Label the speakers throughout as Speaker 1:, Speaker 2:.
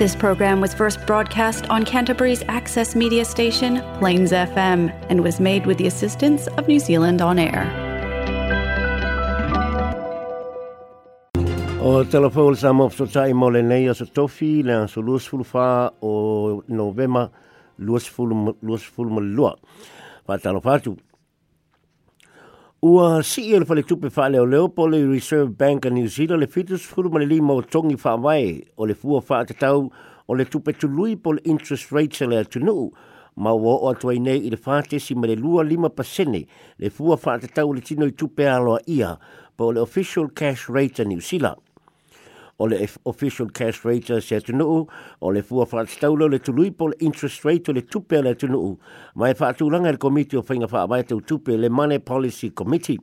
Speaker 1: This program was first broadcast on Canterbury's access media station, Plains FM, and was made with the assistance of New Zealand On Air. O telefon sa mo so tai mo le nei so tofi le so lus
Speaker 2: ful fa o novema lus ful lus ful mo lua. Pa talo fatu Ua si e le fale tupe fale o leo po le Reserve Bank of New Zealand le fitus furu mani lima o tongi wha wai o le fua wha te tau o le tupe tu lui po le interest rate se le atu Ma o o atuai nei i le fate si mani lua lima pasene le fua wha te tau le tino i tupe aloa ia po le official cash rate a New Zealand o le official cash rate se atunuu o le fua whaatstaulo le tului po le interest rate o le tupe le atunuu. Mai whaatulanga le komiti o whainga whaabai tau tupe le Money Policy Committee.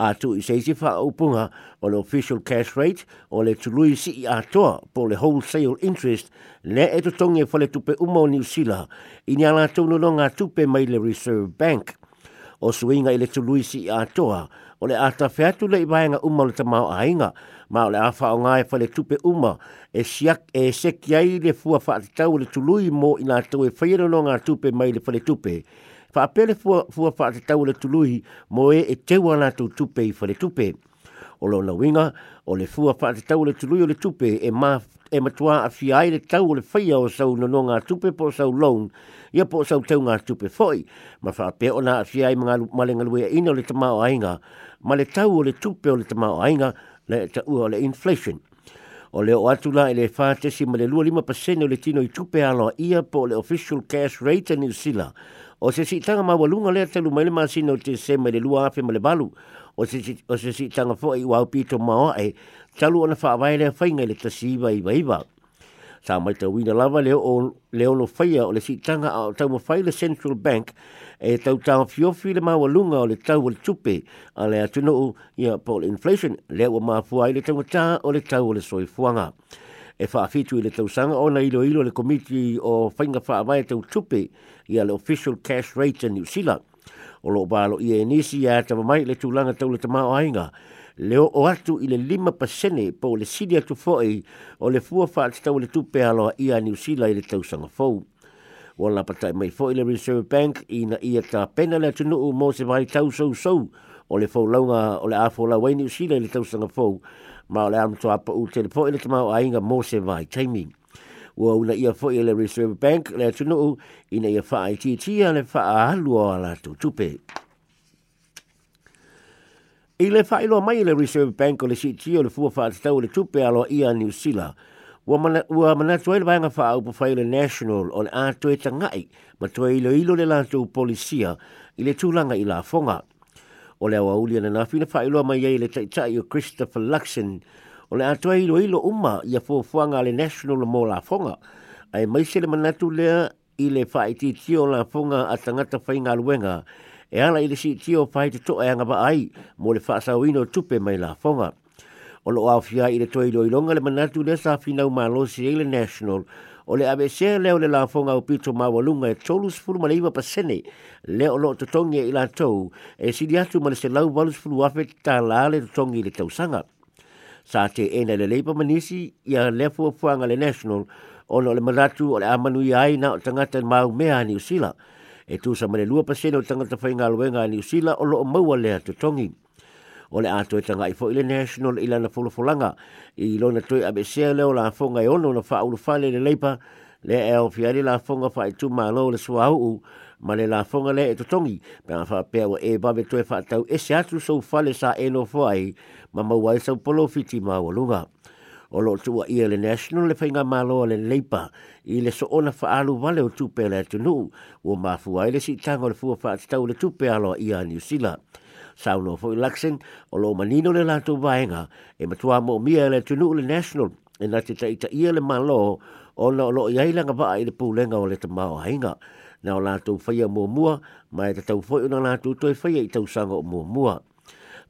Speaker 2: A tu i seisi upunga o le official cash rate o le tului si i atoa po le wholesale interest le e tutongi e le tupe umo ni usila i ni ala tunu no ngā tupe mai le Reserve Bank o suinga i le tului si i atoa, o le ata whetu le i vahenga uma le tamau ainga, ma o le awha o ngai e le tupe uma, e siak e seki ai le fua whaatau le tului mo i nga tau e whaironong ngā tupe mai le whale tupe. Whaapele fua, fua whaatau le tului mo e e tewa nga tau tupe i whale tupe o lo la winga o le fua fa te tau le tului o le tupe e ma e matua a fi ai le tau o le faya o sau no no ngā tupe po sau loan ia po sau tau ngā tupe foi ma fa pe ona a fi ai mga male ngalue ina o le tamau a inga ma le tau o le tupe o le tamau a inga le ta ua o le inflation o le o atu la e le fa te si ma le lua lima pasene o le tino i tupe alo ia po le official cash rate in New Zealand o se si tanga mawalunga lea telu maile maa sino te se ma le lua afe ma le balu o se si o se si tanga fo i wau pito ma ai eh, talu ona fa vai le fainga le tasi i vai va sa mai te wina lava le o le o faia o le si tanga o tau ma fai le central bank e tau tau fio fi le mawa lunga o le tau o le tupe a le atuna o ia po le inflation le o ma fua i le tau ta o le tau o le soi soifuanga e whaafitu i le tausanga o na ilo ilo le komiti o fa whaavai tau tupe ia le official cash rate in New Zealand o lo balo i e nisi a tawa mai le tūlanga tau le tamao ainga. Leo o atu i le lima pasene po le sidi atu foe o le fua faa tau le tupe aloa i a New Zealand i le tau sanga fau. Wala patai mai foe le Reserve Bank i na ia ta pena le atu nuu mo se vai tau sou sou o le fau launga o le a fau la wai New Zealand i le tau sanga fau ma o le amtua pa u telepoe le tamao ainga mo se vai taimini. ua una ia fo i le Reserve Bank le atunuu ina ia wha aititia le wha ahalu o ala tupe. I le wha iloa mai le Reserve Bank o le siti o le fua wha atatau le tupe alo ia New Zealand. Ua, mana, ua manatu ai le vanga wha au pawhai le National o le atoe tangai ma toi ilo ilo le lantou polisia i le tūlanga i la fonga. O le awa ulia na nafina wha iloa mai ei le taitai o Christopher Luxon O le atua ilo ilo uma ia fōfuanga le national mo la fonga. Ai maise le manatu lea i le whaititio la fonga a tangata whainga luenga. E ala i le si tio whai te toa e anga ai mō le whaasawino tupe mai la fonga. O lo awhia i le toi loilonga le manatu lea sa whinau malosi e le national o le ABC leo le lafonga o pito mawalunga e tolu sifuru maleiva pasene leo lo totongi e ila tau e sidi atu ma le se lau walu sifuru wafe tā la le totongi le tausanga sa te ena le leipa manisi ia le fuafuanga le national ono le manatu o le amanu i aina o tangata mau mea ni usila. E tu sa mane lua pasena o tangata whainga luenga ni usila o loo maua lea te tongi. O le ato e tanga i fo ile national ilana folofolanga i lona toi abesea leo la fonga e ono na wha ulufale le leipa le e o fiari la fonga wha i tu malo le suahuu ma le lafoga lea e totogi pe a fa'apea ua e babe toe fa'atau ese atu sou fale sa eno ai ma maua e sau polo fiti ma walunga. O lo'o tua ia le national le faiga malo le leipa i le so'ona fa'aalu vale o tupe a le atunu ua mafua ai le si o le fua whaatau le tupe aloa ia niusila saunoa Sauno fo o lo'o manino le latou vaega e matuā mo'omia mia le tunu le national e na te taita ia le malo o lo'o i lo iailanga vaa i le pulega o le tamaoaiga na o lātou whaia mua mua, mai te tau foi o na lātou toi whaia i tau sanga o mua mua.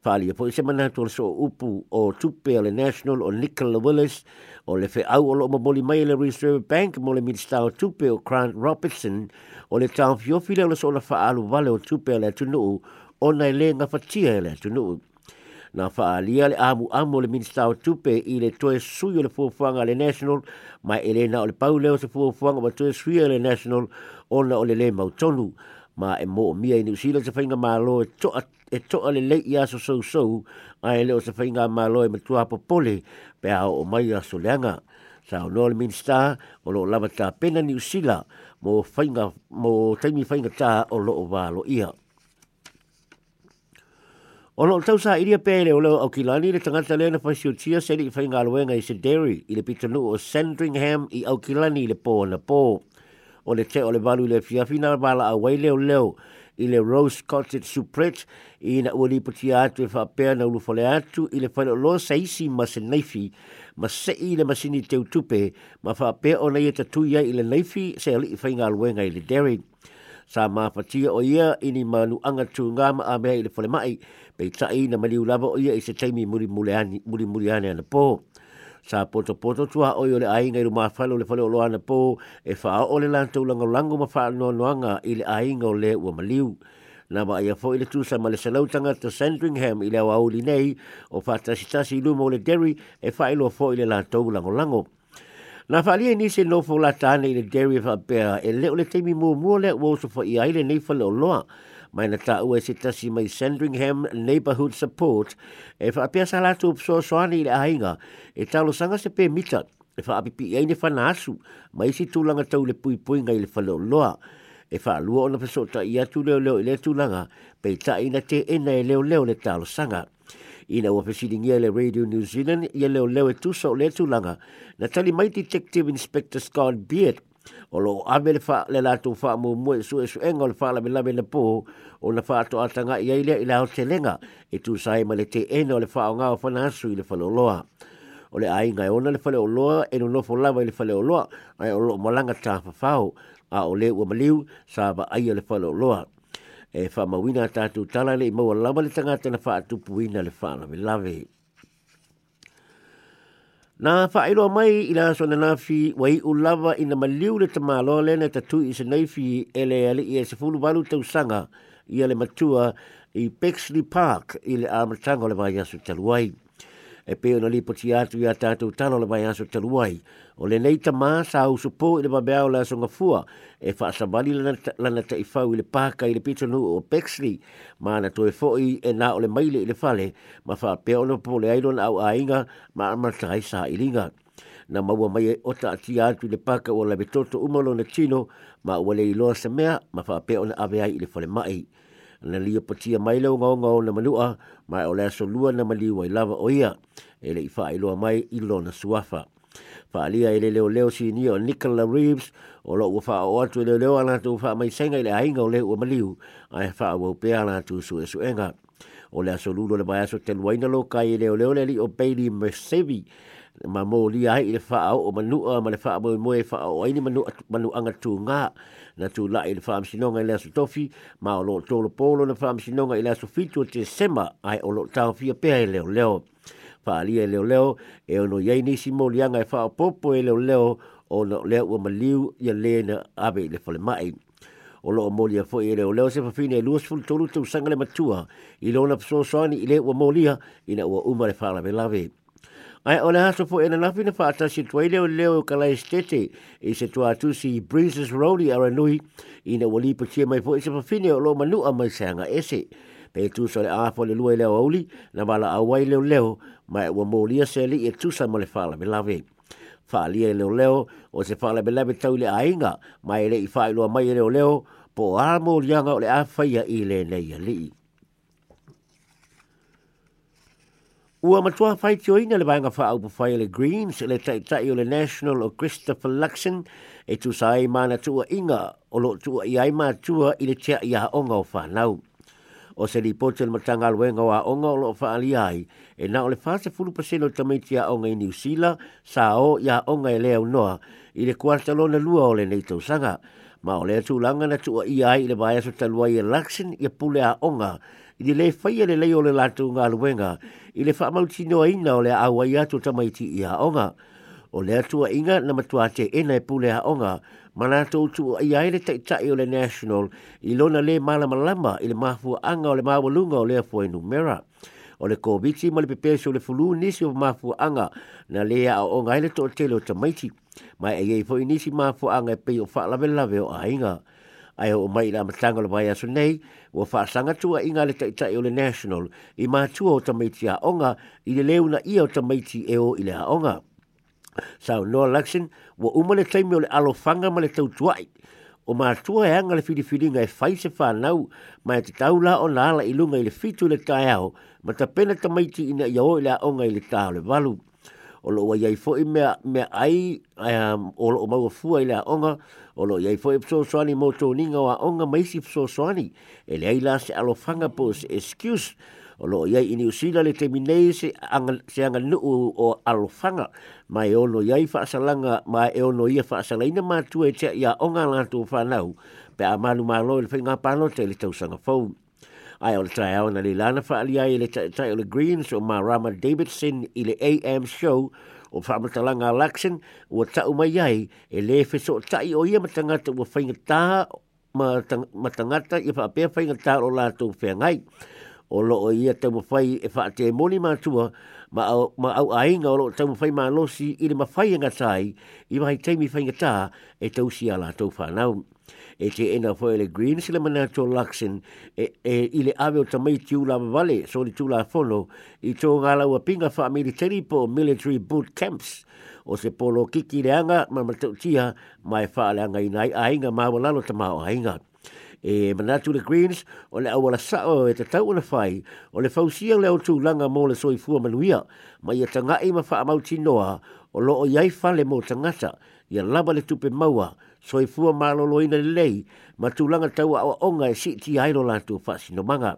Speaker 2: Whaalia po i se manatu le so upu o tupe o le National o Nicola Willis o le fe au o lo mamoli mai le Reserve Bank mo le minsta o tupe o Grant Robertson o le tau fiofile o le so na whaalu vale o tupe o le atunuu o nai le ngafatia e le atunuu na faaalia le amuamu o le minista o tupe i le toe sui o le fuafuaga a le national ma e lē na o le pau lea o se fuafuaga ma toe sui o le national ona o le lē mautonu ma e mo'omia mia i niusila se faiga malo e toa e toa le lei ia so so so le o se faiga malo e matua popole pe a o mai a so leanga o le minista o loo lava ta pena niusila mo fainga mo taimi fainga ta o lo'o o valo ia Ono tau sa iria pēle o leo au kilani le tangata lea na pasio tia seri i whainga aloenga i se dairy i le pitanu o Sandringham i au kilani le pō na pō. O le te o le malu le fiafina bala a wai leo leo i le Rose Cottage Supret i na ua lipatia atu e whapea na ulufole atu i le whaino lo saisi ma se naifi ma se i le masini teu tupe ma whapea o nei e tatuia i le naifi se ali i whainga aloenga i le dairy sa mafatia o ia ini manuanga tūngama a mea i le whale mai, pei tai na maliu lava o ia i se teimi muri muri ane ana po Sa poto poto tua o le ainga i ruma whalo le whale olo ana po e wha o le lantou langa lango ma wha noa noanga i le ainga o le ua maliu. na ma ia fo i le tusa ma le salautanga to Sandringham i le awa nei o whātasitasi lumo o le Derry e whailo fo i le lantou lango lango. Na whaalia ni se nofo la tāne i le dairy of Abea, e leo le teimi mō mō le wōsu fo i aile nei whale o loa. Mai na tā ua e se tasi mai Sandringham Neighbourhood Support, e whaapea sa lātu upsoa soane i le ahinga, e talo sanga se pē mita, e whaapipi i aine whana asu, mai si tūlanga tau le pui pui ngai le whale o loa. E whaalua o na pasota i atu leo leo i le tūlanga, pe ta ina te ena e leo leo le ta lo Sanga. ina ua fesilingia le Radio New Zealand ia leoleo e tusa o le tūlanga na tali mai Detective Inspector Scott Beard o lo ame le faa le latou faa mo mo e su enga le faa na po o na faa to atanga i aile aotelega e tu sae ma le teena ena o le faa o ngā o i le whaloloa. O le ai ngai e ona le whale o e no lava i le whale o loa ai o lo malanga tā a o le ua maliu sa ba le whale o e wha mawina tātou tala le maua lava le tangata na wha atupuina le wha lawe lawe. Nā whaeloa mai i la sona nā fi wai u lava ina maliu le tamalo le na tatu i se naifi fi ele ali i e se fulu walu tau sanga i le matua i Bexley Park i le amatanga le vai asu taluai. e pe ona li poti atu ia tatou tano le mai aso talu ai. O le nei ta maa sa au supo i le mabea o le asonga fua e wha asabali lana ta ifau i le paka i le pito nu o Pexley ma na toe foi e na o le maile i le fale ma wha pe ono po le ailon au a inga ma amatai sa ilinga. Na maua mai e ota ati atu i le paka o la betoto umalo na tino ma ua le iloa se mea ma wha pe ona avea i le fale mai. na lia patia mai lau ngaonga o na malua mai o lea solua na maliwa i lava o ia e le i whaailoa mai i lona suafa. Whaalia e le leo leo si ni o Nicola Reeves o lo ua wha o atu leo leo ana tu mai senga i le ainga o le ua maliu ai wha o pea ana su e suenga. O le aso le mai aso teluaina lo kai e leo leo le li o Bailey Mercevi ma mō lia hei le wha au o manua ma le wha moe moe wha au aini manu, manu anga tū ngā na tū la i le wha amsinonga i le asu tofi ma o lo tōlo polo le wha amsinonga i le asu fitu te sema ai o lo tau fia pēha i leo leo wha alia i leo leo e ono iei nisi mō lianga e wha popo i leo leo o na leo ua maliu i le na abe i le mai o loo molia fo'i e leo leo se fafine e luas fulu tolu tausaga le matua i lona fesoasoani i le ua molia ina ua uma le faalave lave Ai ole hasa po ena nafi na pata si tuai leo leo kala estete i se tua atu si Breezes Rowdy Aranui i na wali pa chie mai po i se pafine o lo manu a mai sanga ese. Pe tu sa le afo le lua leo auli na wala awai leo leo mai ua molia se li e tu sa male fala me lawe. Fa'alia e leo leo o se fa'ala me lawe tau le ainga mai le i fa'ailua mai e leo leo po a molianga o le afaia i le neia lii. Ua matua whai te oina le bainga wha au pawhai le Greens, le taitai o le National o Christopher Luxon, e tu sa ai mana tua inga, o lo tua i ai tua i le tea i onga o whanau. O se li pote le matanga aluenga o a onga o lo wha ali ai, e na o le whase fulu pasino tamiti a onga i New Zealand, sa o i a onga i e le au noa, i le kuarta lona lua o le nei tausanga. Ma ole le atu langa na tua i ai i le bai aso talua i a Luxon i a pule a onga, i le fai le lei o le lato ngā luenga, i le whaamau tino a ina o le awai atu tamaiti i haonga. O le atua inga na matua te ena e pule haonga, mana atu utu i aere taitai o le national, i lona le malama lama i le mahua anga o le mawalunga o le afoe numera. O le kōbiti ma le pepeso o le fulu nisi o mahua anga na le a o ngaile tō tele o tamaiti, ma e iei fo inisi mahua anga e pei o whaalave lave o a inga ai o mai la matanga le vaia sunei o fa sanga tua inga le taita i le national i ma tua o tamaiti onga i le leuna ia o tamaiti e o i le onga. Sa no election laksin, wa uma le taimi o le alofanga ma le tautuai o ma tua e anga le filifilinga e fai se fa nau ma e te taula o nala ilunga i le fitu le tae au ma ta pena tamaiti ina ia o i le a onga i le tae le valu o lo wai fo i mea, mea ai um, o lo mau fua i lea onga o lo wai fo i pso soani mo tō ninga wa onga maisi pso soani e le ai la se alofanga po se excuse o lo wai i New Zealand le teminei se anga, se anga nuu o alofanga ma e ono wai fa asalanga ma e ono ia fa asalaina ma tue te ia onga lantou whanau pe a manu malo i le whainga pano te le tausanga fau ai o le tae au na le lana wha the i le tae o le Greens o ma Rama Davidson in le AM show o whamatalanga Laxen o tau mai ai e le fiso o tai o ia matangata o whaingata matangata i whaapea whaingata o lātou ngai o lo o te tau fai e whaate e moni mātua ma au, ma au ai o lo tau mawhai mā si i le nga sai e i mai teimi whaingata e tau si ala a fa whanau e te ena foe le Greens le mana tō Luxin e, ile ave le awe o tamai tiu la vale so li tiu la fono i tō ngā lau pinga wha militeri po military boot camps o se polo kiki reanga ma matau tia mai wha le anga inai a inga mawa lalo tama o hainga e manatu le Greens o le awala o e te tau ona whai o le fausia le autu langa mō le soi fua manuia ma ia tanga i mawha amauti noa o loo iai le mō tangata ia laba le tupe maua soi fua malo lo ina lei ma tu langa tau a onga e si ti ai lo la tu manga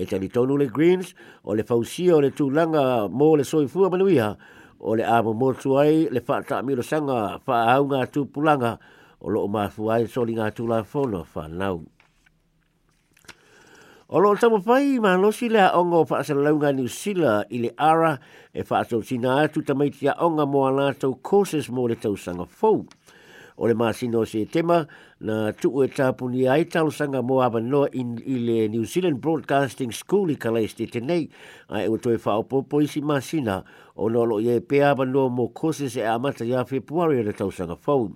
Speaker 2: e tali tonu le greens o le fausia o le tu langa mo le soi fua manuia o le amo mo tu le fa ta milo sanga fa au nga tu pulanga o lo ma fuai e soli nga tu la fono fa nau O lo tamo fai ma lo si le aonga o faa salaunga ni usila i le ara e faa tau sina atu tamaiti aonga mo anato courses mo le tau sanga fau o le masino se tema na tuu e tāpuni ai talosanga mō awa noa i, i New Zealand Broadcasting School i kalaiste te nei a e utoe whaopopo i si masina o nolo i e pe awa noa mō kose se amata ia whi puari o le tausanga fau.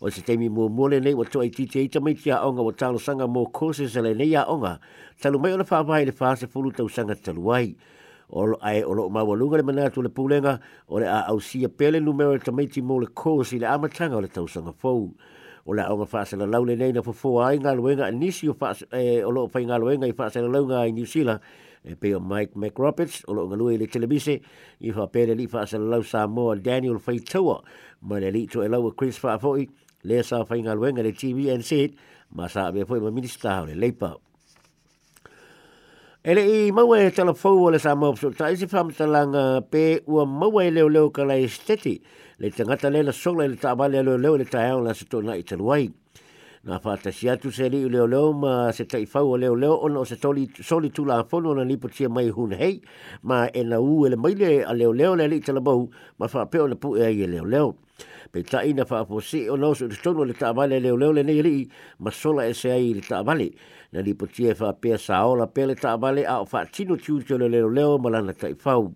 Speaker 2: O se teimi mō mōle nei wa tō ai titi eita mai tia onga wa talosanga mō kose se le nei a onga talu mai o le whaapai le whaase fulu tausanga taluai. ai. o ai o lo ma walunga le mana tu le pulenga o le au sia pele numero e tamaiti mo le kōsi le amatanga o le sanga fo o le aonga whaasala lau le nei na fofoa ai ngā luenga nisi o, e, o loo whai ngā luenga i whaasala la ngā i New Zealand e pe o Mike McRoberts o lo ngalua i le televise i fa pele li la sa Samoa Daniel Whaitoa ma le li to e lau a e Chris Whaafoi le sa whai ngā luenga le TVNZ ma sa abe foi ma minister le leipa Ele i maua e tala fau le sa mau pso. Ta isi pham talanga pe ua maua e leo leo ka lai esteti. Le tangata le la songla le ta abale leo leo le ta hao la sato na i taluai. na whātasi atu se ri leo leo ma se taifau o leo leo ona o se toli, soli tula a whono na nipo tia mai hun hei ma e na u ele maile a leo leo le li tala mau ma whapeo na pu e ai e leo leo. Pei ta ina whaaposi o nao su tonu le taamale leo leo le nei ri ma sola e se ai le taamale na nipo tia e whapea saola pe le taamale a o whaatino tiu tio le leo leo ma lana taifau.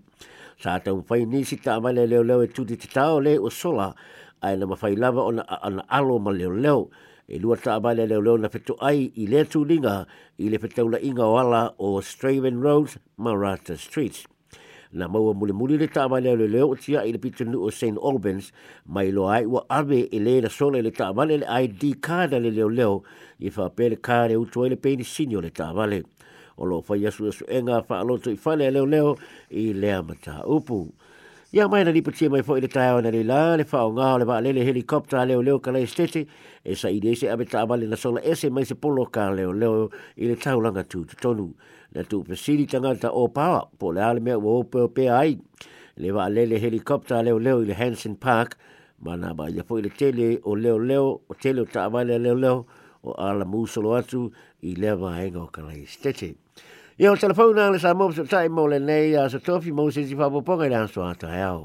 Speaker 2: Sa tau whai nisi taamale leo leo e tuti te tao le o sola ai na mawhai lava ona ana alo ma leo leo. e lua ta amale leo leo na fetu ai i lea tūninga i le fetau la inga o ala o Straven Road, Marata Street. Na maua mule mule le ta amale leo leo tia i le pitanu o St. Albans, mai lo ai ua ave e le na sole le ta amale le ID kāna le leo leo i whapele kāre utuai le peini sinio le ta amale. O lo fai asu asu enga wha aloto i whale leo leo i lea mata upu. Ia mai na lipa tia mai foi le tae o na le la, le whao ngā o le wā helikopta leo kalaistete e sa i se abe ta na sola ese mai se polo ka leo leo i le taulanga tū te tonu. Na tū pesiri o pawa, po le mea o peo ai, le wā lele helikopta leo leo i le Hansen Park, mana ba ia fo le tele o leo leo, o tele o ta amale leo o ala atu i lewa henga o ka lei Ia o telefona le sa mō sa tai mō le nei a sa tofi mō se si whapoponga i rānsua ata he au.